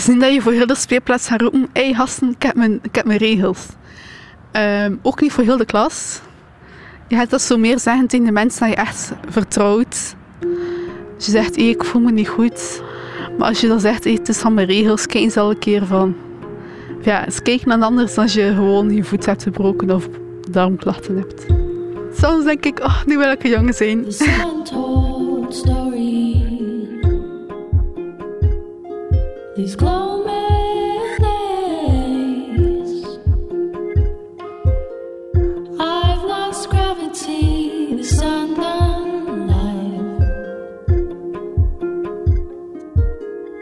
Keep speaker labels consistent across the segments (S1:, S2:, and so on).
S1: Zien dat je voor heel de speelplaats gaat roepen, hé hey, gasten, ik heb mijn, ik heb mijn regels. Ehm, ook niet voor heel de klas. Je gaat dat zo meer zeggen tegen de mensen dat je echt vertrouwt. Als je zegt, ik voel me niet goed. Maar als je dan zegt, het is van mijn regels, kijk eens al een keer van. Ja, eens kijken naar anders als je gewoon je voet hebt gebroken of darmklachten hebt. Soms denk ik, oh, nu wil ik een jongen zijn. These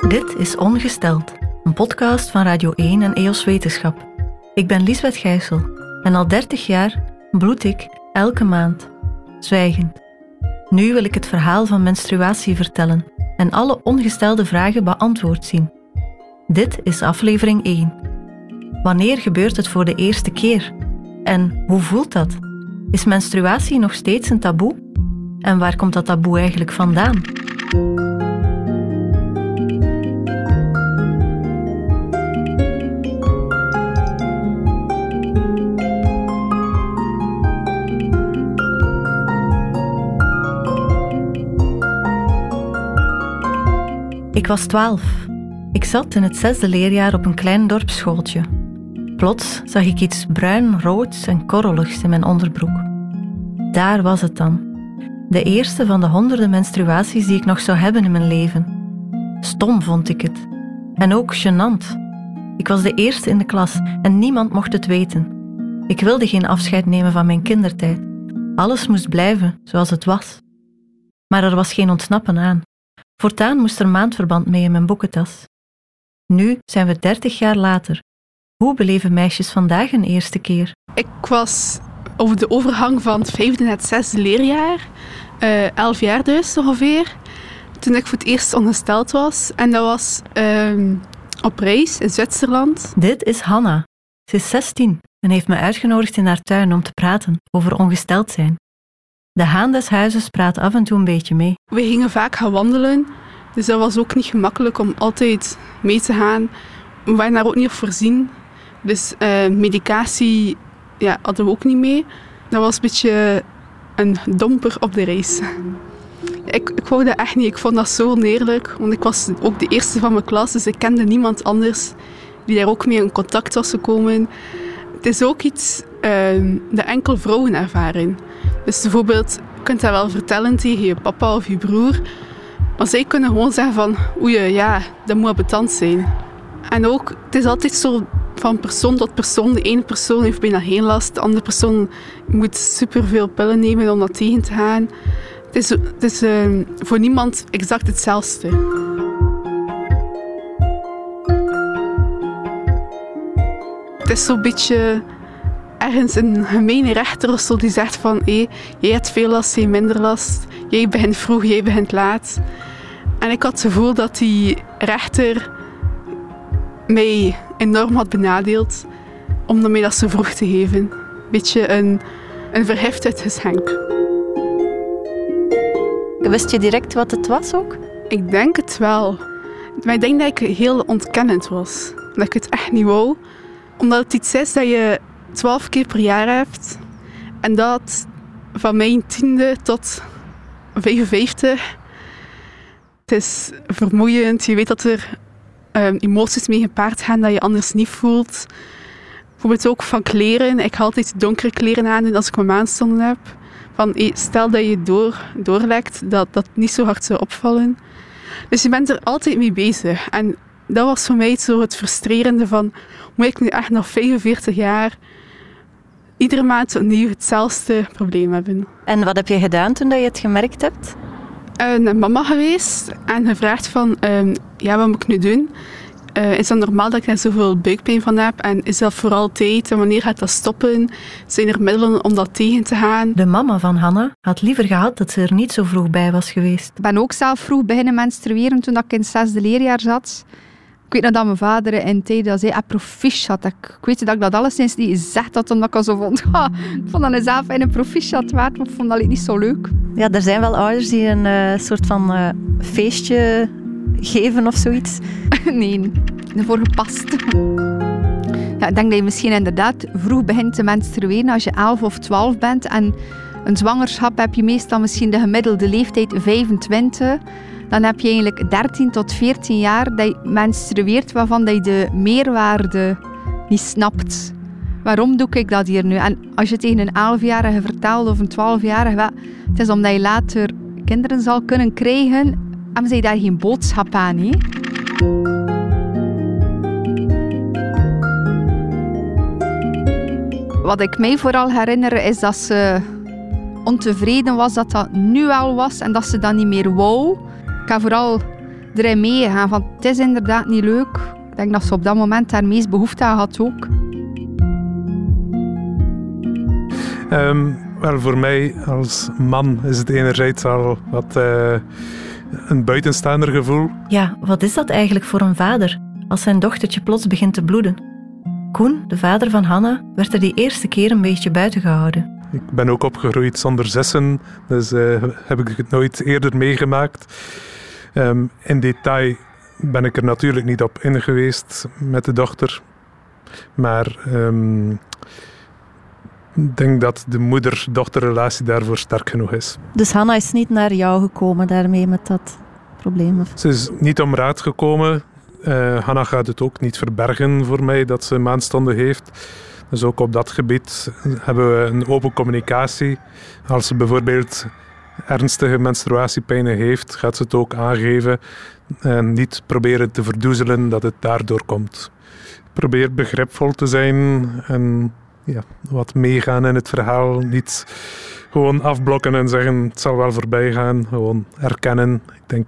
S2: Dit is Ongesteld, een podcast van Radio 1 en EOS Wetenschap. Ik ben Liesbeth Gijssel en al 30 jaar bloed ik elke maand, zwijgend. Nu wil ik het verhaal van menstruatie vertellen en alle ongestelde vragen beantwoord zien. Dit is aflevering 1. Wanneer gebeurt het voor de eerste keer? En hoe voelt dat? Is menstruatie nog steeds een taboe? En waar komt dat taboe eigenlijk vandaan? Ik was twaalf. Ik zat in het zesde leerjaar op een klein dorpsschooltje. Plots zag ik iets bruin-roods en korreligs in mijn onderbroek. Daar was het dan. De eerste van de honderden menstruaties die ik nog zou hebben in mijn leven. Stom vond ik het. En ook gênant. Ik was de eerste in de klas en niemand mocht het weten. Ik wilde geen afscheid nemen van mijn kindertijd. Alles moest blijven zoals het was. Maar er was geen ontsnappen aan. Voortaan moest er maandverband mee in mijn boekentas. Nu zijn we dertig jaar later. Hoe beleven meisjes vandaag een eerste keer?
S1: Ik was over de overgang van het vijfde naar het zesde leerjaar, uh, elf jaar dus ongeveer, toen ik voor het eerst ongesteld was. En dat was uh, op reis in Zwitserland.
S2: Dit is Hanna. Ze is 16 en heeft me uitgenodigd in haar tuin om te praten over ongesteld zijn. De haan des huizes praat af en toe een beetje mee.
S1: We gingen vaak gaan wandelen, dus dat was ook niet gemakkelijk om altijd mee te gaan. We waren daar ook niet op voorzien. Dus uh, medicatie ja, hadden we ook niet mee. Dat was een beetje een domper op de reis. Ik, ik wou dat echt niet. Ik vond dat zo oneerlijk. Want ik was ook de eerste van mijn klas, dus ik kende niemand anders die daar ook mee in contact was gekomen. Het is ook iets uh, dat enkel vrouwen ervaren. Dus bijvoorbeeld, je kunt dat wel vertellen tegen je papa of je broer. Maar zij kunnen gewoon zeggen van, oei, ja, dat moet betant zijn. En ook, het is altijd zo van persoon tot persoon. De ene persoon heeft bijna geen last, de andere persoon moet superveel pillen nemen om dat tegen te gaan. Het is, het is uh, voor niemand exact hetzelfde. Het is zo'n beetje ergens een gemene rechter of die zegt van hé, jij hebt veel last, jij minder last, jij begint vroeg, jij begint laat. En ik had het gevoel dat die rechter mij enorm had benadeeld om mij dat zo vroeg te geven. Een beetje een, een verheft geschenk.
S2: Wist je direct wat het was ook?
S1: Ik denk het wel. Maar ik denk dat ik heel ontkennend was. Dat ik het echt niet wou. Omdat het iets is dat je 12 keer per jaar hebt. En dat van mijn tiende tot 55. Het is vermoeiend. Je weet dat er um, emoties mee gepaard gaan dat je anders niet voelt. Bijvoorbeeld ook van kleren. Ik ga altijd donkere kleren aan als ik mijn maandstonden heb. Van, stel dat je door, doorlekt, dat dat niet zo hard zou opvallen. Dus je bent er altijd mee bezig. En dat was voor mij zo het frustrerende van... Moet ik nu echt nog 45 jaar iedere maand opnieuw hetzelfde probleem hebben.
S2: En wat heb je gedaan toen je het gemerkt hebt?
S1: Uh, naar mama geweest en gevraagd van, uh, ja, wat moet ik nu doen? Uh, is dat normaal dat ik daar zoveel buikpijn van heb? En is dat vooral tijd? En wanneer gaat dat stoppen? Zijn er middelen om dat tegen te gaan?
S2: De mama van Hanna had liever gehad dat ze er niet zo vroeg bij was geweest.
S3: Ik ben ook zelf vroeg beginnen menstrueren toen ik in het zesde leerjaar zat. Ik weet nog dat mijn vader in tijden dat hij proficiat. Ik, ik weet dat ik dat alleszins niet gezegd had, omdat ik al zo vond. ik vond dat zelf in een proficiat waard, maar ik vond dat niet zo leuk.
S2: Ja, er zijn wel ouders die een uh, soort van uh, feestje geven of zoiets?
S3: nee, ervoor gepast. Ja, ik denk dat je misschien inderdaad vroeg begint te menstrueren als je 11 of 12 bent. En een zwangerschap heb je meestal misschien de gemiddelde leeftijd 25. Dan heb je eigenlijk 13 tot 14 jaar dat je menstrueert, waarvan je de meerwaarde niet snapt. Waarom doe ik dat hier nu? En als je tegen een 11-jarige vertelt of een 12-jarige, het is omdat je later kinderen zal kunnen krijgen, hebben ze daar geen boodschap aan. Wat ik mij vooral herinner is dat ze ontevreden was dat dat nu al was en dat ze dat niet meer wou. Ik ga vooral erin meegaan, van het is inderdaad niet leuk. Ik denk dat ze op dat moment haar meest behoefte aan had ook.
S4: Um, wel, voor mij als man is het enerzijds al wat uh, een buitenstaander gevoel.
S2: Ja, wat is dat eigenlijk voor een vader als zijn dochtertje plots begint te bloeden? Koen, de vader van Hanna, werd er die eerste keer een beetje buiten gehouden.
S4: Ik ben ook opgegroeid zonder zessen, dus uh, heb ik het nooit eerder meegemaakt. Um, in detail ben ik er natuurlijk niet op in geweest met de dochter. Maar um, ik denk dat de moeder-dochterrelatie daarvoor sterk genoeg is.
S2: Dus Hanna is niet naar jou gekomen daarmee met dat probleem? Of?
S4: Ze is niet om raad gekomen. Uh, Hanna gaat het ook niet verbergen voor mij dat ze maandstonden heeft. Dus ook op dat gebied hebben we een open communicatie. Als ze bijvoorbeeld ernstige menstruatiepijnen heeft, gaat ze het ook aangeven en niet proberen te verdoezelen dat het daardoor komt. Probeer begripvol te zijn en ja, wat meegaan in het verhaal. Niet gewoon afblokken en zeggen het zal wel voorbij gaan. Gewoon erkennen. Ik denk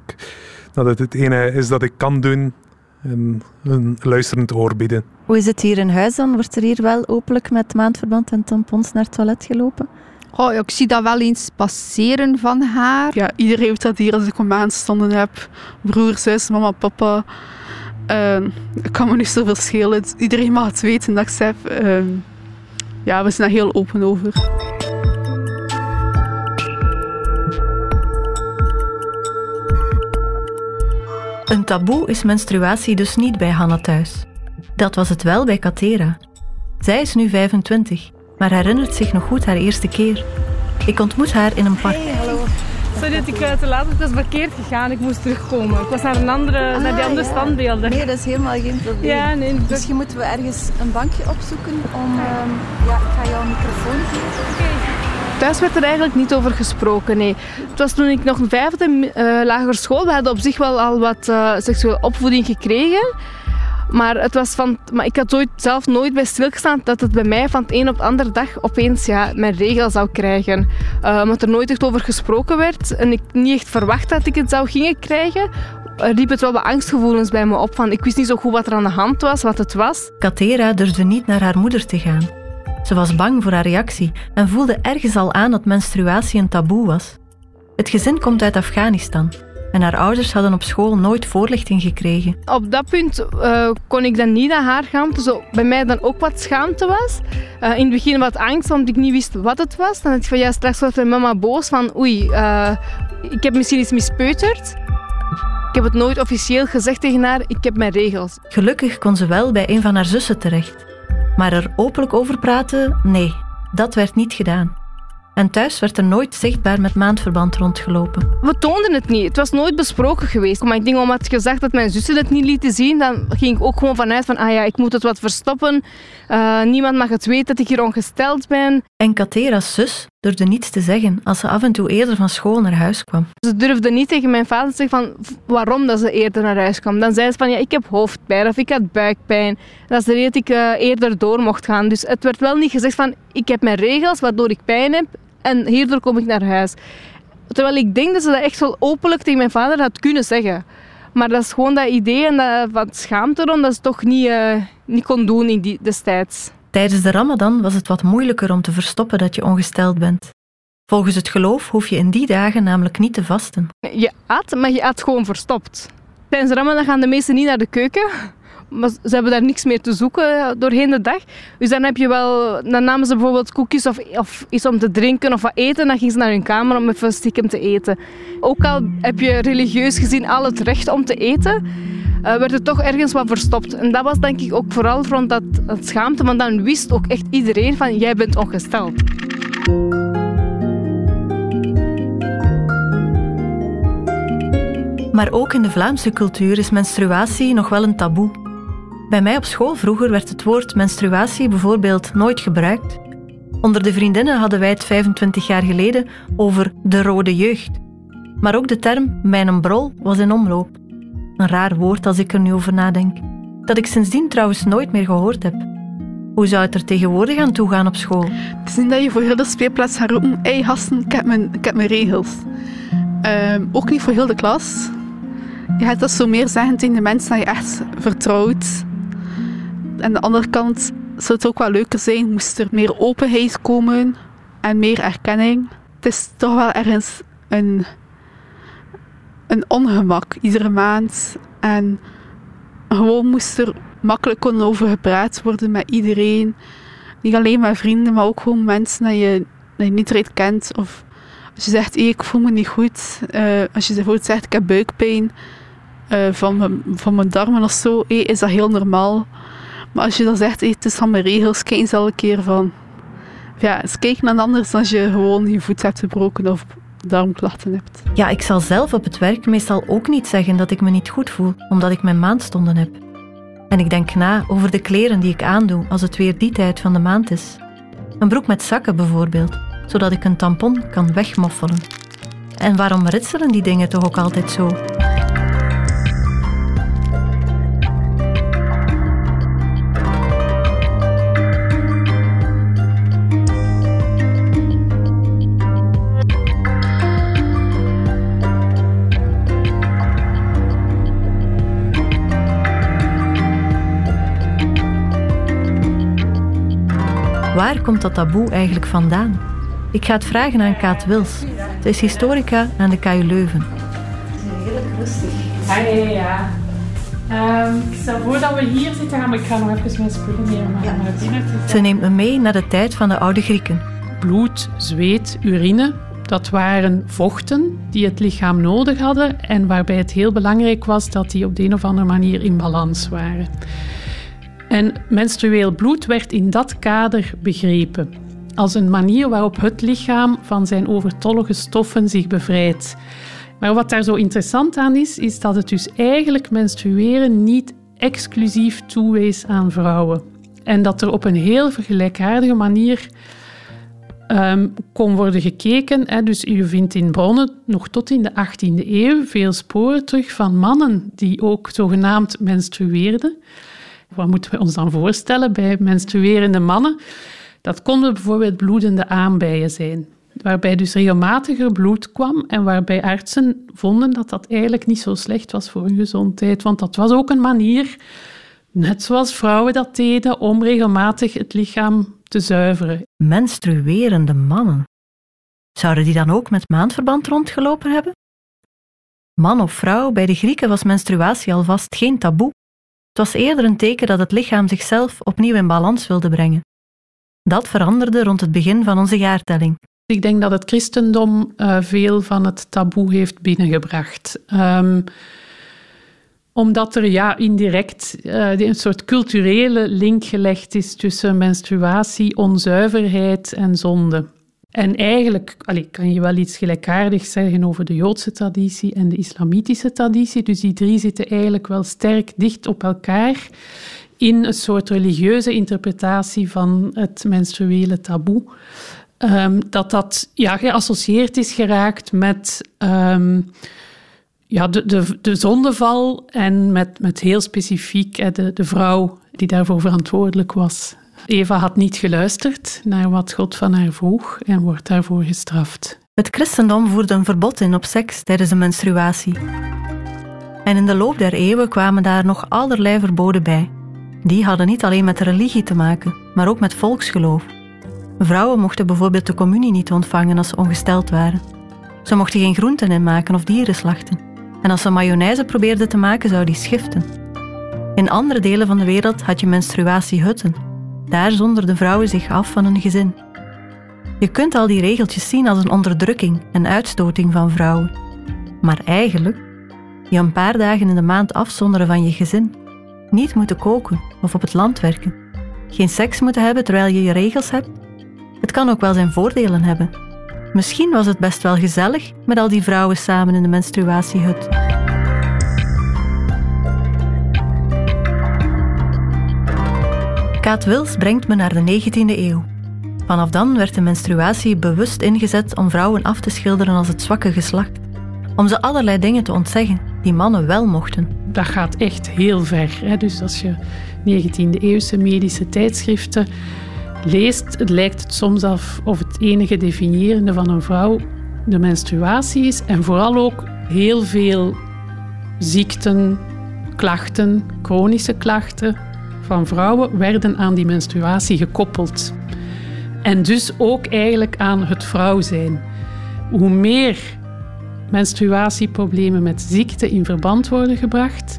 S4: dat het het ene is dat ik kan doen. En een luisterend oor bieden.
S2: Hoe is het hier in huis dan? Wordt er hier wel openlijk met maandverband en tampons naar het toilet gelopen?
S3: Oh, ik zie dat wel eens passeren van haar.
S1: Ja, iedereen heeft dat hier als ik een maandstonden heb. Broer, zus, mama, papa. Uh, ik kan me niet zoveel schelen. Iedereen mag het weten dat ik het heb. Uh, ja, we zijn daar heel open over.
S2: Een taboe is menstruatie dus niet bij Hanna thuis. Dat was het wel bij Katera. Zij is nu 25, maar herinnert zich nog goed haar eerste keer. Ik ontmoet haar in een park.
S5: Hey, hallo. Sorry dat ik uh, te laat was verkeerd gegaan. Ik moest terugkomen. Ik was naar, een andere, ah, naar die andere standbeelden.
S6: Nee, dat is helemaal geen probleem.
S5: Ja, nee,
S6: Misschien moeten we ergens een bankje opzoeken om... Um, ja, ik ga jou een microfoon geven.
S5: Okay. Thuis werd er eigenlijk niet over gesproken, nee. Het was toen ik nog een vijfde uh, lagere school. We hadden op zich wel al wat uh, seksuele opvoeding gekregen. Maar, het was van, maar ik had ooit, zelf nooit bij stilgestaan dat het bij mij van het een op de andere dag opeens ja, mijn regel zou krijgen. Uh, er nooit echt over gesproken werd en ik niet echt verwacht dat ik het zou gingen krijgen, riep het wel wat angstgevoelens bij me op. Van, ik wist niet zo goed wat er aan de hand was, wat het was.
S2: Katera durfde niet naar haar moeder te gaan. Ze was bang voor haar reactie en voelde ergens al aan dat menstruatie een taboe was. Het gezin komt uit Afghanistan en haar ouders hadden op school nooit voorlichting gekregen.
S5: Op dat punt uh, kon ik dan niet naar haar gaan, dus bij mij dan ook wat schaamte was. Uh, in het begin wat angst, omdat ik niet wist wat het was. Dan dacht ik van ja, straks wordt mijn mama boos van oei, uh, ik heb misschien iets mispeuterd. Ik heb het nooit officieel gezegd tegen haar, ik heb mijn regels.
S2: Gelukkig kon ze wel bij een van haar zussen terecht. Maar er openlijk over praten, nee, dat werd niet gedaan. En thuis werd er nooit zichtbaar met maandverband rondgelopen.
S5: We toonden het niet. Het was nooit besproken geweest. Maar ik denk omdat gezegd dat mijn zussen het niet lieten zien, dan ging ik ook gewoon vanuit van ah ja, ik moet het wat verstoppen. Uh, niemand mag het weten dat ik hier ongesteld ben.
S2: En Katera's zus durfde niets te zeggen als ze af en toe eerder van school naar huis kwam.
S5: Ze durfde niet tegen mijn vader te zeggen van waarom dat ze eerder naar huis kwam. Dan zei ze van ja, ik heb hoofdpijn of ik had buikpijn. Dat is de reden dat ik uh, eerder door mocht gaan. Dus het werd wel niet gezegd van ik heb mijn regels waardoor ik pijn heb en hierdoor kom ik naar huis. Terwijl ik denk dat ze dat echt wel openlijk tegen mijn vader had kunnen zeggen. Maar dat is gewoon dat idee en dat van schaamte erom dat ze toch niet, uh, niet kon doen in die, destijds.
S2: Tijdens de ramadan was het wat moeilijker om te verstoppen dat je ongesteld bent. Volgens het geloof hoef je in die dagen namelijk niet te vasten.
S5: Je at, maar je at gewoon verstopt. Tijdens de ramadan gaan de meesten niet naar de keuken. Maar ze hebben daar niks meer te zoeken doorheen de dag. Dus dan heb je wel, dan namen ze bijvoorbeeld koekjes of, of iets om te drinken of wat eten. Dan gingen ze naar hun kamer om even stiekem te eten. Ook al heb je religieus gezien al het recht om te eten, uh, werd het toch ergens wat verstopt. En dat was denk ik ook vooral rond dat, dat schaamte, want dan wist ook echt iedereen van jij bent ongesteld.
S2: Maar ook in de Vlaamse cultuur is menstruatie nog wel een taboe. Bij mij op school vroeger werd het woord menstruatie bijvoorbeeld nooit gebruikt. Onder de vriendinnen hadden wij het 25 jaar geleden over de rode jeugd. Maar ook de term mijn brol was in omloop. Een raar woord als ik er nu over nadenk. Dat ik sindsdien trouwens nooit meer gehoord heb. Hoe zou het er tegenwoordig aan toe gaan op school?
S1: Het is niet dat je voor heel de speelplaats gaat roepen: hé hey, ik heb mijn, ik heb mijn regels. Ehm, ook niet voor heel de klas. Je hebt dat zo meer zeggen tegen de mensen dat je echt vertrouwt. Aan de andere kant zou het ook wel leuker zijn, moest er meer openheid komen en meer erkenning. Het is toch wel ergens een, een ongemak iedere maand. En gewoon moest er makkelijk over gepraat worden met iedereen. Niet alleen met vrienden, maar ook gewoon mensen die je, niet direct kent. Of als je zegt, ik voel me niet goed. Uh, als je bijvoorbeeld zegt, ik heb buikpijn uh, van, mijn, van mijn darmen of zo, is dat heel normaal. Maar als je dan zegt, hey, het is van mijn regels, kijk eens al een keer van... Ja, eens kijken naar anders als je gewoon je voet hebt gebroken of darmklachten hebt.
S2: Ja, ik zal zelf op het werk meestal ook niet zeggen dat ik me niet goed voel, omdat ik mijn maandstonden heb. En ik denk na over de kleren die ik aandoe als het weer die tijd van de maand is. Een broek met zakken bijvoorbeeld, zodat ik een tampon kan wegmoffelen. En waarom ritselen die dingen toch ook altijd zo? Waar komt dat taboe eigenlijk vandaan? Ik ga het vragen aan Kaat Wils. Ze is historica aan de KU Leuven.
S7: Heel rustig. Ja, ja. Um, ik stel voor dat we hier zitten gaan, maar ik ga nog even mijn spullen nemen ja. naar binnen
S2: Ze neemt me mee naar de tijd van de oude Grieken.
S7: Bloed, zweet, urine, dat waren vochten die het lichaam nodig hadden en waarbij het heel belangrijk was dat die op de een of andere manier in balans waren. En menstrueel bloed werd in dat kader begrepen als een manier waarop het lichaam van zijn overtollige stoffen zich bevrijdt. Maar wat daar zo interessant aan is, is dat het dus eigenlijk menstrueren niet exclusief toewees aan vrouwen. En dat er op een heel vergelijkaardige manier um, kon worden gekeken. Hè. Dus je vindt in bronnen nog tot in de 18e eeuw veel sporen terug van mannen die ook zogenaamd menstrueerden. Wat moeten we ons dan voorstellen bij menstruerende mannen? Dat konden bijvoorbeeld bloedende aanbijen zijn, waarbij dus regelmatiger bloed kwam en waarbij artsen vonden dat dat eigenlijk niet zo slecht was voor hun gezondheid, want dat was ook een manier, net zoals vrouwen dat deden, om regelmatig het lichaam te zuiveren.
S2: Menstruerende mannen. Zouden die dan ook met maandverband rondgelopen hebben? Man of vrouw, bij de Grieken was menstruatie alvast geen taboe. Het was eerder een teken dat het lichaam zichzelf opnieuw in balans wilde brengen. Dat veranderde rond het begin van onze jaartelling.
S7: Ik denk dat het christendom uh, veel van het taboe heeft binnengebracht. Um, omdat er ja, indirect uh, een soort culturele link gelegd is tussen menstruatie, onzuiverheid en zonde. En eigenlijk kan je wel iets gelijkaardigs zeggen over de Joodse traditie en de islamitische traditie. Dus die drie zitten eigenlijk wel sterk dicht op elkaar in een soort religieuze interpretatie van het menstruele taboe. Um, dat dat ja, geassocieerd is geraakt met um, ja, de, de, de zondeval en met, met heel specifiek de, de vrouw die daarvoor verantwoordelijk was. Eva had niet geluisterd naar wat God van haar vroeg en wordt daarvoor gestraft.
S2: Het christendom voerde een verbod in op seks tijdens de menstruatie. En in de loop der eeuwen kwamen daar nog allerlei verboden bij. Die hadden niet alleen met religie te maken, maar ook met volksgeloof. Vrouwen mochten bijvoorbeeld de communie niet ontvangen als ze ongesteld waren. Ze mochten geen groenten inmaken of dieren slachten. En als ze mayonaise probeerden te maken, zou die schiften. In andere delen van de wereld had je menstruatiehutten. Daar zonderden vrouwen zich af van hun gezin. Je kunt al die regeltjes zien als een onderdrukking en uitstoting van vrouwen. Maar eigenlijk, je een paar dagen in de maand afzonderen van je gezin, niet moeten koken of op het land werken, geen seks moeten hebben terwijl je je regels hebt, het kan ook wel zijn voordelen hebben. Misschien was het best wel gezellig met al die vrouwen samen in de menstruatiehut. Kaat Wils brengt me naar de 19e eeuw. Vanaf dan werd de menstruatie bewust ingezet om vrouwen af te schilderen als het zwakke geslacht. Om ze allerlei dingen te ontzeggen die mannen wel mochten.
S7: Dat gaat echt heel ver. Hè? Dus als je 19e-eeuwse medische tijdschriften leest, lijkt het soms af of het enige definiërende van een vrouw de menstruatie is. En vooral ook heel veel ziekten, klachten, chronische klachten van vrouwen werden aan die menstruatie gekoppeld. En dus ook eigenlijk aan het vrouw zijn. Hoe meer menstruatieproblemen met ziekte in verband worden gebracht,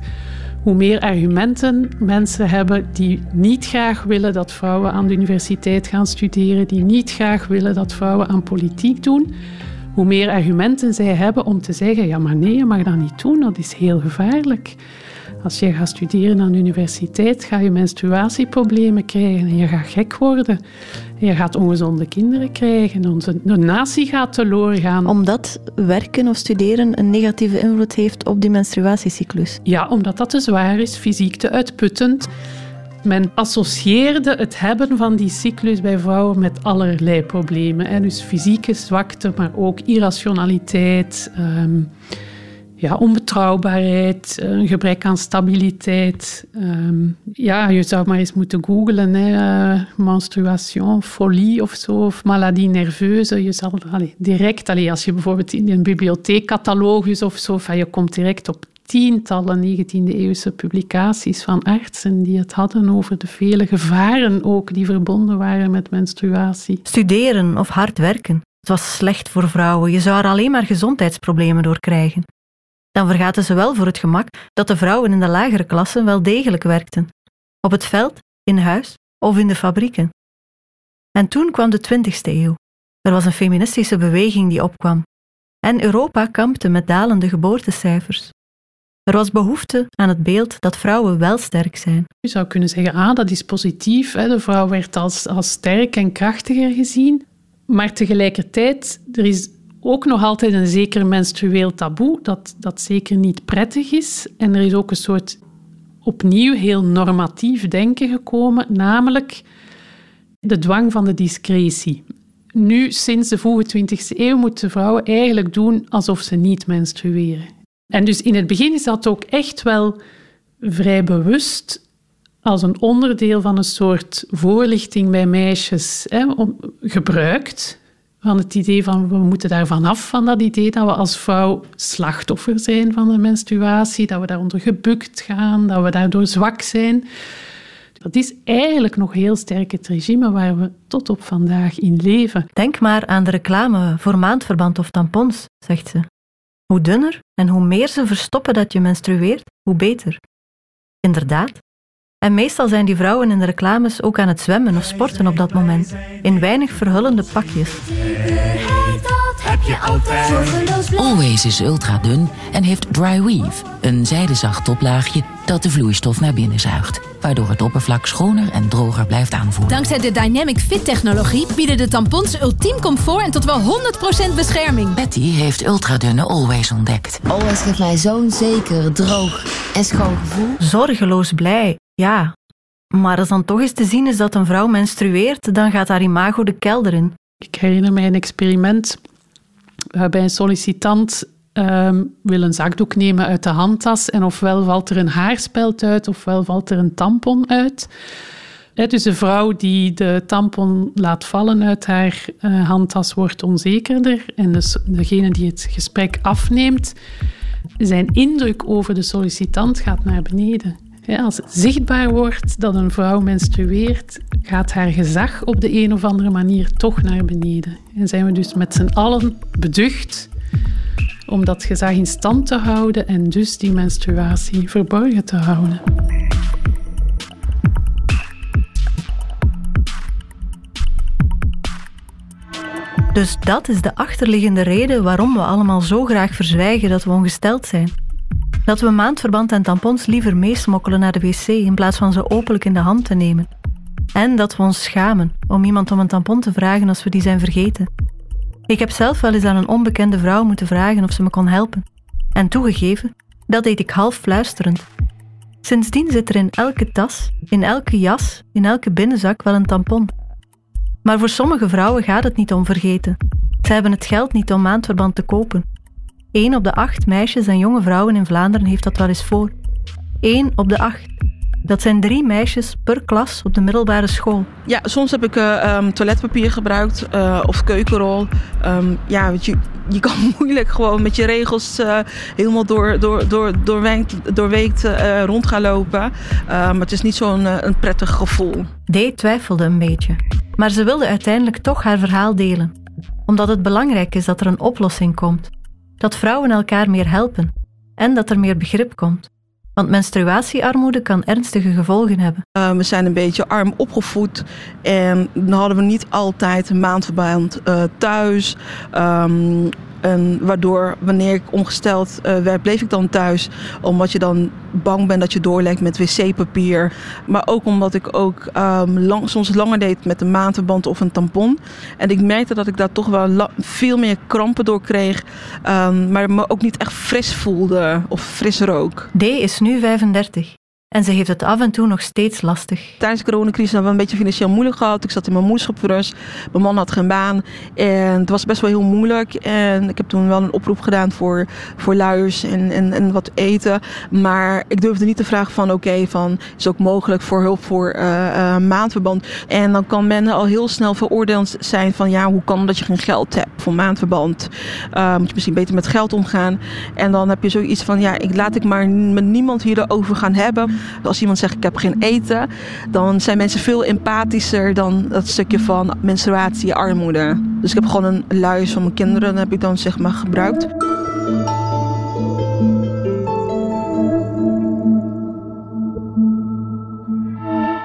S7: hoe meer argumenten mensen hebben die niet graag willen dat vrouwen aan de universiteit gaan studeren, die niet graag willen dat vrouwen aan politiek doen, hoe meer argumenten zij hebben om te zeggen: ja, maar nee, je mag dat niet doen, dat is heel gevaarlijk. Als je gaat studeren aan de universiteit, ga je menstruatieproblemen krijgen en je gaat gek worden. En je gaat ongezonde kinderen krijgen. Onze de natie gaat teloor gaan.
S2: Omdat werken of studeren een negatieve invloed heeft op die menstruatiecyclus?
S7: Ja, omdat dat te zwaar is, fysiek te uitputtend. Men associeerde het hebben van die cyclus bij vrouwen met allerlei problemen. Dus fysieke zwakte, maar ook irrationaliteit, ehm, ja, onbetrouwbaarheid, een eh, gebrek aan stabiliteit. Um, ja, je zou maar eens moeten googlen, hè, uh, menstruation, folie of zo, of maladie nerveuse. Je zal direct, allez, als je bijvoorbeeld in een bibliotheekcatalogus of zo, van, je komt direct op tientallen 19e-eeuwse publicaties van artsen die het hadden over de vele gevaren ook die verbonden waren met menstruatie.
S2: Studeren of hard werken. Het was slecht voor vrouwen. Je zou er alleen maar gezondheidsproblemen door krijgen dan vergaten ze wel voor het gemak dat de vrouwen in de lagere klassen wel degelijk werkten. Op het veld, in huis of in de fabrieken. En toen kwam de 20ste eeuw. Er was een feministische beweging die opkwam. En Europa kampte met dalende geboortecijfers. Er was behoefte aan het beeld dat vrouwen wel sterk zijn.
S7: Je zou kunnen zeggen, ah, dat is positief. De vrouw werd als, als sterk en krachtiger gezien. Maar tegelijkertijd, er is ook nog altijd een zeker menstrueel taboe, dat, dat zeker niet prettig is. En er is ook een soort opnieuw heel normatief denken gekomen, namelijk de dwang van de discretie. Nu, sinds de vroege 20e eeuw, moeten vrouwen eigenlijk doen alsof ze niet menstrueren. En dus in het begin is dat ook echt wel vrij bewust als een onderdeel van een soort voorlichting bij meisjes hè, gebruikt van het idee van we moeten daar vanaf, van dat idee dat we als vrouw slachtoffer zijn van de menstruatie, dat we daaronder gebukt gaan, dat we daardoor zwak zijn. Dat is eigenlijk nog heel sterk het regime waar we tot op vandaag in leven.
S2: Denk maar aan de reclame voor maandverband of tampons, zegt ze. Hoe dunner en hoe meer ze verstoppen dat je menstrueert, hoe beter. Inderdaad, en meestal zijn die vrouwen in de reclames ook aan het zwemmen of sporten op dat moment, in weinig verhullende pakjes.
S8: Always is ultra dun en heeft dry weave, een zijdezacht toplaagje dat de vloeistof naar binnen zuigt, waardoor het oppervlak schoner en droger blijft aanvoelen.
S9: Dankzij de Dynamic Fit technologie bieden de tampons ultiem comfort en tot wel 100% bescherming.
S8: Betty heeft ultradunne Always ontdekt.
S10: Always geeft mij zo'n zeker, droog en schoon gevoel.
S2: Zorgeloos blij ja, maar als dan toch eens te zien is dat een vrouw menstrueert, dan gaat haar imago de kelder in.
S7: Ik herinner mij een experiment waarbij een sollicitant um, wil een zakdoek nemen uit de handtas en ofwel valt er een haarspeld uit ofwel valt er een tampon uit. dus de vrouw die de tampon laat vallen uit haar uh, handtas wordt onzekerder en dus degene die het gesprek afneemt, zijn indruk over de sollicitant gaat naar beneden als het zichtbaar wordt dat een vrouw menstrueert, gaat haar gezag op de een of andere manier toch naar beneden. En zijn we dus met z'n allen beducht om dat gezag in stand te houden en dus die menstruatie verborgen te houden.
S2: Dus dat is de achterliggende reden waarom we allemaal zo graag verzwijgen dat we ongesteld zijn. Dat we maandverband en tampons liever meesmokkelen naar de wc in plaats van ze openlijk in de hand te nemen. En dat we ons schamen om iemand om een tampon te vragen als we die zijn vergeten. Ik heb zelf wel eens aan een onbekende vrouw moeten vragen of ze me kon helpen. En toegegeven, dat deed ik half fluisterend. Sindsdien zit er in elke tas, in elke jas, in elke binnenzak wel een tampon. Maar voor sommige vrouwen gaat het niet om vergeten. Ze hebben het geld niet om maandverband te kopen. Eén op de acht meisjes en jonge vrouwen in Vlaanderen heeft dat wel eens voor. Eén op de acht. Dat zijn drie meisjes per klas op de middelbare school.
S11: Ja, soms heb ik uh, um, toiletpapier gebruikt uh, of keukenrol. Um, ja, je, je kan moeilijk gewoon met je regels uh, helemaal door, door, door, doorweekt, doorweekt rond gaan lopen. maar het is niet zo'n een prettig gevoel.
S2: Dee twijfelde een beetje. Maar ze wilde uiteindelijk toch haar verhaal delen. Omdat het belangrijk is dat er een oplossing komt. Dat vrouwen elkaar meer helpen. En dat er meer begrip komt. Want menstruatiearmoede kan ernstige gevolgen hebben.
S11: Uh, we zijn een beetje arm opgevoed en dan hadden we niet altijd een maandverband uh, thuis. Um, en waardoor wanneer ik ongesteld uh, werd, bleef ik dan thuis. Omdat je dan bang bent dat je doorlekt met wc-papier. Maar ook omdat ik ook lang, soms langer deed met een maandverband of een tampon. En ik merkte dat ik daar toch wel veel meer krampen door kreeg. Um, maar me ook niet echt fris voelde of fris rook.
S2: D is nu 35. En ze heeft het af en toe nog steeds lastig.
S11: Tijdens de coronacrisis hebben we een beetje financieel moeilijk gehad. Ik zat in mijn moederschapsrust. Mijn man had geen baan. En het was best wel heel moeilijk. En ik heb toen wel een oproep gedaan voor, voor luiers en, en, en wat eten. Maar ik durfde niet te vragen van oké, van is ook mogelijk voor hulp voor uh, uh, maandverband. En dan kan men al heel snel veroordeeld zijn van ja, hoe kan dat je geen geld hebt voor maandverband? Uh, moet je misschien beter met geld omgaan. En dan heb je zoiets van ja, ik laat ik maar met niemand hierover gaan hebben. Als iemand zegt ik heb geen eten, dan zijn mensen veel empathischer dan dat stukje van menstruatie, armoede. Dus ik heb gewoon een luis van mijn kinderen, heb ik dan zeg maar gebruikt.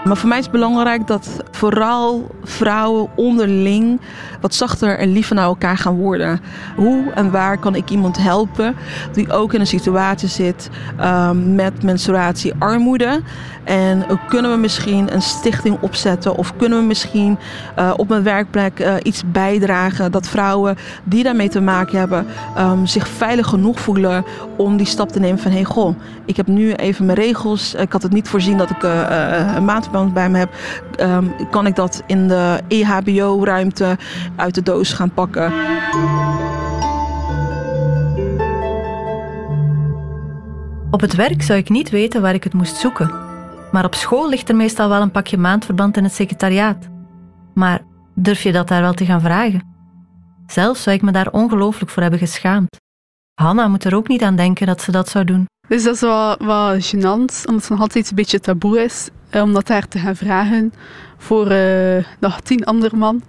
S11: Maar voor mij is het belangrijk dat vooral vrouwen onderling wat zachter en liever naar elkaar gaan worden. Hoe en waar kan ik iemand helpen die ook in een situatie zit um, met menstruatiearmoede? En kunnen we misschien een stichting opzetten of kunnen we misschien uh, op mijn werkplek uh, iets bijdragen dat vrouwen die daarmee te maken hebben um, zich veilig genoeg voelen om die stap te nemen van hey goh, ik heb nu even mijn regels, ik had het niet voorzien dat ik uh, een bij me heb, um, kan ik dat in de EHBO-ruimte uit de doos gaan pakken.
S2: Op het werk zou ik niet weten waar ik het moest zoeken. Maar op school ligt er meestal wel een pakje maandverband in het secretariaat. Maar durf je dat daar wel te gaan vragen? Zelf zou ik me daar ongelooflijk voor hebben geschaamd. Hanna moet er ook niet aan denken dat ze dat zou doen.
S1: Dus dat is wel, wel gênant, omdat het nog altijd een beetje taboe is om dat daar te gaan vragen voor uh, nog tien andere man.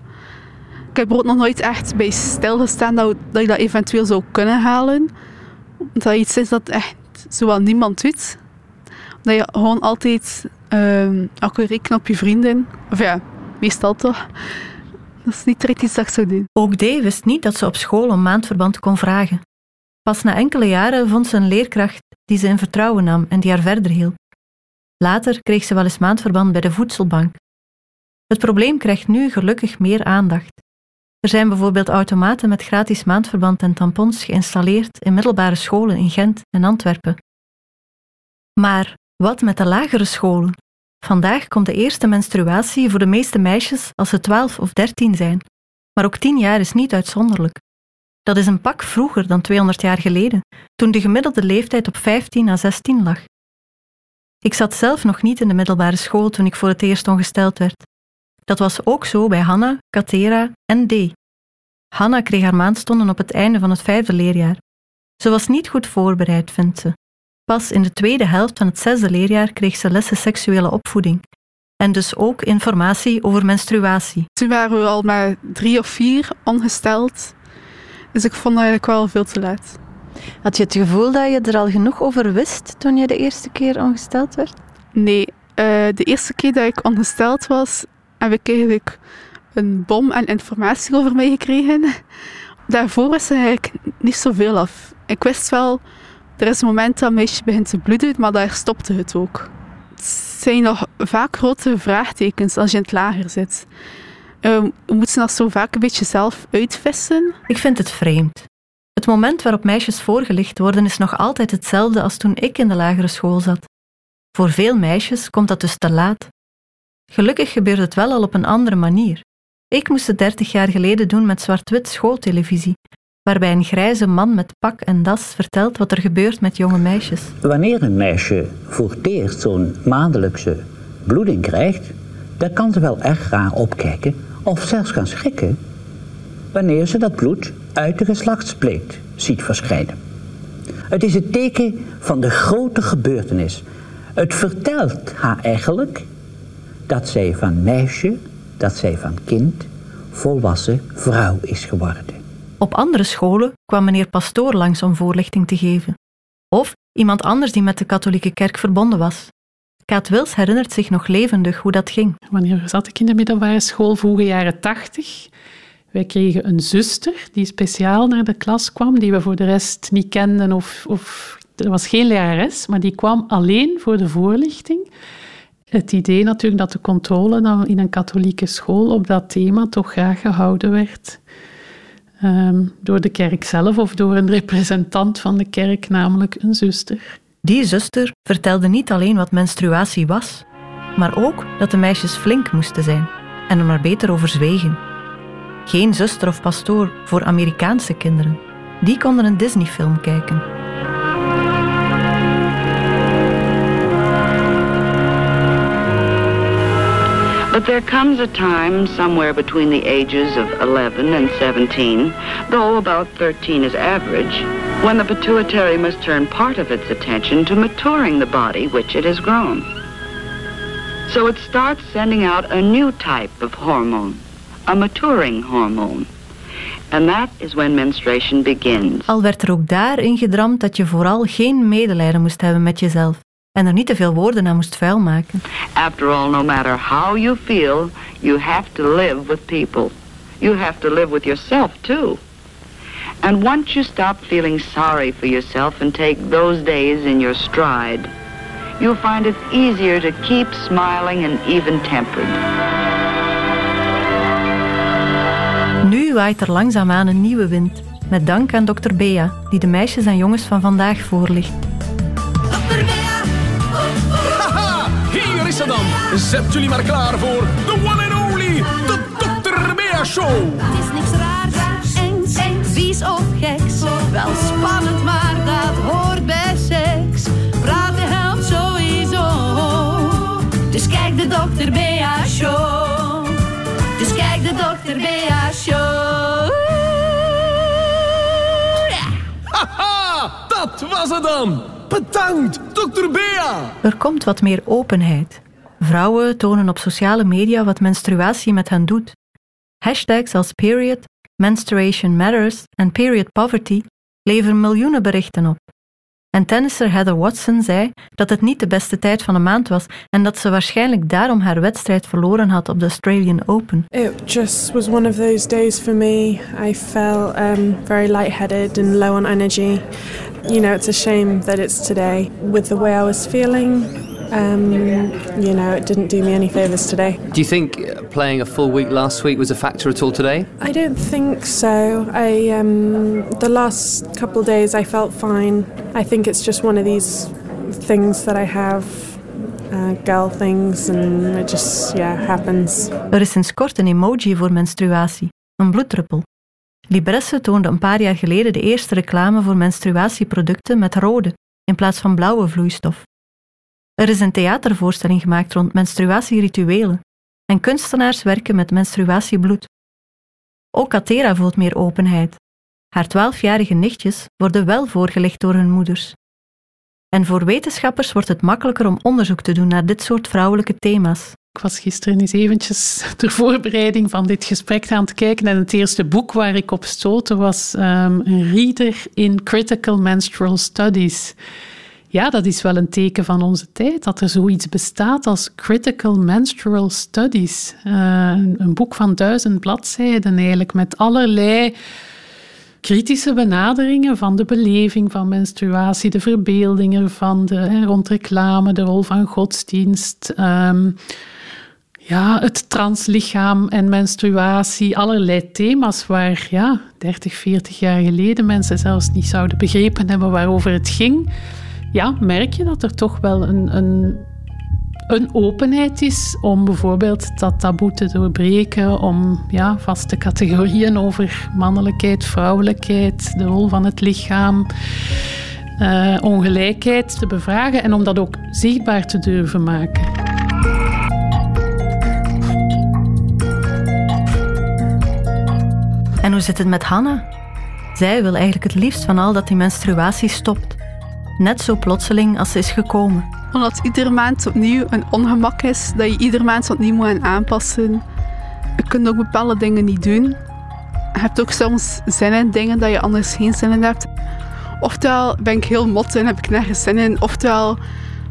S1: Ik heb er ook nog nooit echt bij stilgestaan dat, dat je dat eventueel zou kunnen halen. Dat iets is dat echt zowel niemand doet. Dat je gewoon altijd uh, ook rekenen op je vrienden. Of ja, meestal toch. Dat is niet direct iets dat ik zou doen.
S2: Ook D wist niet dat ze op school om maandverband kon vragen. Pas na enkele jaren vond ze een leerkracht die ze in vertrouwen nam en die haar verder hielp. Later kreeg ze wel eens maandverband bij de voedselbank. Het probleem krijgt nu gelukkig meer aandacht. Er zijn bijvoorbeeld automaten met gratis maandverband en tampons geïnstalleerd in middelbare scholen in Gent en Antwerpen. Maar wat met de lagere scholen? Vandaag komt de eerste menstruatie voor de meeste meisjes als ze 12 of 13 zijn, maar ook 10 jaar is niet uitzonderlijk. Dat is een pak vroeger dan 200 jaar geleden, toen de gemiddelde leeftijd op 15 à 16 lag. Ik zat zelf nog niet in de middelbare school toen ik voor het eerst ongesteld werd. Dat was ook zo bij Hanna, Katera en D. Hanna kreeg haar maandstonden op het einde van het vijfde leerjaar. Ze was niet goed voorbereid, vindt ze. Pas in de tweede helft van het zesde leerjaar kreeg ze lessen seksuele opvoeding. En dus ook informatie over menstruatie.
S1: Toen waren al maar drie of vier ongesteld. Dus ik vond eigenlijk wel veel te laat.
S2: Had je het gevoel dat je er al genoeg over wist toen je de eerste keer ongesteld werd?
S1: Nee, uh, de eerste keer dat ik ongesteld was, heb ik eigenlijk een bom aan informatie over mij gekregen. Daarvoor wist ik eigenlijk niet zoveel af. Ik wist wel, er is een moment dat een meisje begint te bloeden, maar daar stopte het ook. Het zijn nog vaak grote vraagtekens als je in het lager zit. Um, we moeten dat zo vaak een beetje zelf uitvissen.
S2: Ik vind het vreemd. Het moment waarop meisjes voorgelicht worden is nog altijd hetzelfde als toen ik in de lagere school zat. Voor veel meisjes komt dat dus te laat. Gelukkig gebeurt het wel al op een andere manier. Ik moest het dertig jaar geleden doen met zwart-wit schooltelevisie, waarbij een grijze man met pak en das vertelt wat er gebeurt met jonge meisjes.
S12: Wanneer een meisje voor het eerst zo'n maandelijkse bloeding krijgt, dan kan ze wel erg raar opkijken of zelfs gaan schrikken wanneer ze dat bloed uit de geslachtspleet ziet verschijnen. Het is het teken van de grote gebeurtenis. Het vertelt haar eigenlijk dat zij van meisje, dat zij van kind, volwassen vrouw is geworden.
S2: Op andere scholen kwam meneer Pastoor langs om voorlichting te geven. Of iemand anders die met de katholieke kerk verbonden was. Kaat Wils herinnert zich nog levendig hoe dat ging.
S7: Wanneer zat ik in de middelbare school? Vroege jaren tachtig. Wij kregen een zuster die speciaal naar de klas kwam, die we voor de rest niet kenden of, of er was geen lerares, maar die kwam alleen voor de voorlichting. Het idee natuurlijk dat de controle dan in een katholieke school op dat thema toch graag gehouden werd. Um, door de kerk zelf of door een representant van de kerk, namelijk een zuster.
S2: Die zuster vertelde niet alleen wat menstruatie was, maar ook dat de meisjes flink moesten zijn en er maar beter over zwegen. Geen zuster of pastoor voor Amerikaanse kinderen. Die konden een Disney-film kijken.
S13: But there comes a time somewhere between the ages of 11 and 17, though about 13 is average, when the pituitary must turn part of its attention to maturing the body which it has grown. So it starts sending out a new type of hormone, a maturing hormone. And that is when menstruation begins.
S2: Al werd er ook daar ingedramd dat je vooral geen medelijden moest hebben met jezelf en er niet te veel woorden aan moest vuil maken.
S13: After all, no matter how you feel, you have to live with people. You have to live with yourself too. And once you stop feeling sorry for yourself and take those days in your stride, you'll find it easier to keep smiling and even-tempered.
S2: Nu waait er langzaamaan een nieuwe wind. Met dank aan dokter Bea, die de meisjes en jongens van vandaag voorlicht.
S14: Dokter Bea! Haha, hier is ze dan. Zet jullie maar klaar voor de one and only, de Dokter Bea Show.
S15: Het is niks raars, engs, engs, vies of geks. Wel spannend, maar dat hoort bij seks. Praten helpt sowieso. Dus kijk de Dokter Bea Show. Show.
S14: Haha, dat was het dan. Bedankt, dokter Bea.
S2: Er komt wat meer openheid. Vrouwen tonen op sociale media wat menstruatie met hen doet. Hashtags als period, menstruation matters en period poverty leveren miljoenen berichten op. En tennisser Heather Watson zei dat het niet de beste tijd van de maand was en dat ze waarschijnlijk daarom haar wedstrijd verloren had op de Australian Open.
S16: It just was one of those days for me. I felt um, very lightheaded and low on energy. You know, it's a shame that it's today. With the way I was feeling, um, you know, it didn't do me any favours today.
S17: Do you think playing a full week last week was a factor at all today?
S16: I don't think so. I um, the last couple of days I felt fine. I think it's just one of these things that I have. Uh, girl things and it just yeah happens.
S2: Er is sinds kort een emoji voor menstruatie, een bloeddruppel. Libresse toonde een paar jaar geleden de eerste reclame voor menstruatieproducten met rode in plaats van blauwe vloeistof. Er is een theatervoorstelling gemaakt rond menstruatierituelen en kunstenaars werken met menstruatiebloed. Ook Atera voelt meer openheid. Haar twaalfjarige nichtjes worden wel voorgelegd door hun moeders. En voor wetenschappers wordt het makkelijker om onderzoek te doen naar dit soort vrouwelijke thema's.
S7: Ik was gisteren eens eventjes ter voorbereiding van dit gesprek aan het kijken en het eerste boek waar ik op stootte was een reader in Critical Menstrual Studies. Ja, dat is wel een teken van onze tijd, dat er zoiets bestaat als Critical Menstrual Studies. Uh, een boek van duizend bladzijden eigenlijk, met allerlei kritische benaderingen van de beleving van menstruatie, de verbeeldingen van de, hè, rond reclame, de rol van godsdienst. Um, ja, het translichaam en menstruatie, allerlei thema's waar ja, 30, 40 jaar geleden mensen zelfs niet zouden begrepen hebben waarover het ging. Ja, merk je dat er toch wel een, een, een openheid is om bijvoorbeeld dat taboe te doorbreken, om ja, vaste categorieën over mannelijkheid, vrouwelijkheid, de rol van het lichaam. Uh, ongelijkheid te bevragen en om dat ook zichtbaar te durven maken.
S2: En hoe zit het met Hanna? Zij wil eigenlijk het liefst van al dat die menstruatie stopt. Net zo plotseling als ze is gekomen.
S1: Omdat iedere maand opnieuw een ongemak is, dat je iedere maand opnieuw moet aanpassen. Je kunt ook bepaalde dingen niet doen. Je hebt ook soms zin in dingen dat je anders geen zin in hebt. Oftewel ben ik heel mot en heb ik nergens zin in, oftewel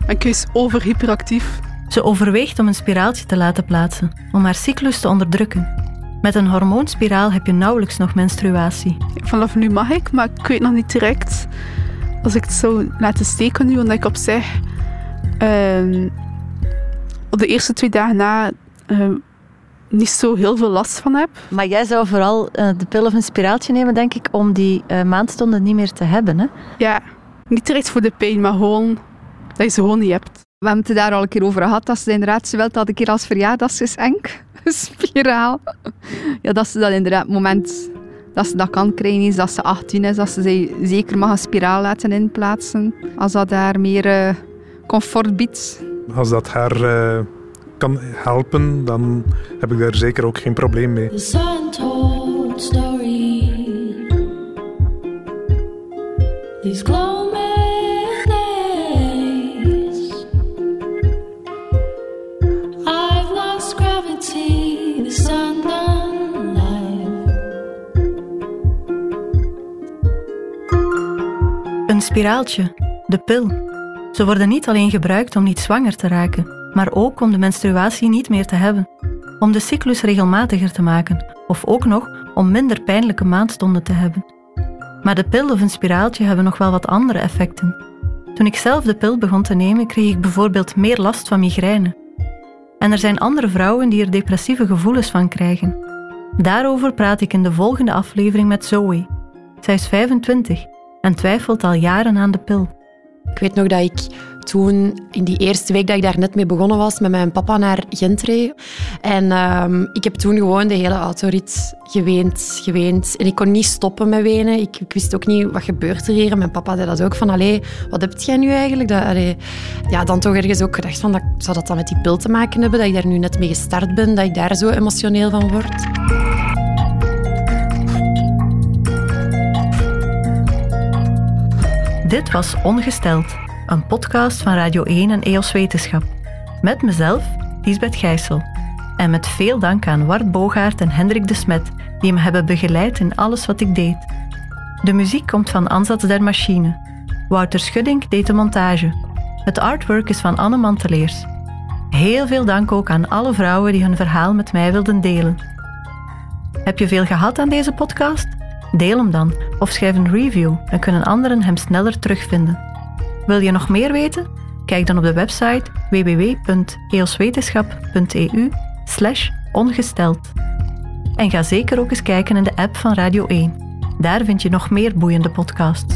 S1: ben ik juist overhyperactief.
S2: Ze overweegt om een spiraaltje te laten plaatsen, om haar cyclus te onderdrukken. Met een hormoonspiraal heb je nauwelijks nog menstruatie.
S1: Vanaf nu mag ik, maar ik weet nog niet direct als ik het zou laten steken nu, omdat ik op zich uh, op de eerste twee dagen na uh, niet zo heel veel last van heb.
S2: Maar jij zou vooral uh, de pil of een spiraaltje nemen, denk ik, om die uh, maandstonden niet meer te hebben, hè?
S1: Ja, niet direct voor de pijn, maar gewoon dat je ze gewoon niet hebt.
S3: We hebben het daar al een keer over gehad, dat ze inderdaad ze dat een keer als verjaardagsgeschenk spiraal. Ja, dat ze dat inderdaad, moment dat ze dat kan krijgen, is dat ze 18 is, dat ze zich zeker mag een spiraal laten inplaatsen. Als dat daar meer uh, comfort biedt.
S4: Als dat haar uh, kan helpen, dan heb ik daar zeker ook geen probleem mee. The story.
S2: Spiraaltje, de pil. Ze worden niet alleen gebruikt om niet zwanger te raken, maar ook om de menstruatie niet meer te hebben. Om de cyclus regelmatiger te maken, of ook nog om minder pijnlijke maandstonden te hebben. Maar de pil of een spiraaltje hebben nog wel wat andere effecten. Toen ik zelf de pil begon te nemen, kreeg ik bijvoorbeeld meer last van migraine. En er zijn andere vrouwen die er depressieve gevoelens van krijgen. Daarover praat ik in de volgende aflevering met Zoe. Zij is 25 en twijfelt al jaren aan de pil.
S18: Ik weet nog dat ik toen, in die eerste week dat ik daar net mee begonnen was, met mijn papa naar Gent reed. En uh, ik heb toen gewoon de hele autorit geweend, geweend. En ik kon niet stoppen met wenen. Ik, ik, wist ook niet, wat gebeurt er hier? Mijn papa zei dat ook, van, allee, wat heb jij nu eigenlijk? Dat, ja, dan toch ergens ook gedacht van, dat, zou dat dan met die pil te maken hebben? Dat ik daar nu net mee gestart ben, dat ik daar zo emotioneel van word?
S2: Dit was Ongesteld, een podcast van Radio 1 en EOS Wetenschap. Met mezelf, Lisbeth Gijssel. En met veel dank aan Wart Bogaert en Hendrik de Smet, die me hebben begeleid in alles wat ik deed. De muziek komt van Ansatz der Machine. Wouter Schuddink deed de montage. Het artwork is van Anne Manteleers. Heel veel dank ook aan alle vrouwen die hun verhaal met mij wilden delen. Heb je veel gehad aan deze podcast? Deel hem dan of schrijf een review, dan kunnen anderen hem sneller terugvinden. Wil je nog meer weten? Kijk dan op de website www.eoswetenschap.eu ongesteld. En ga zeker ook eens kijken in de app van Radio 1. Daar vind je nog meer boeiende podcasts.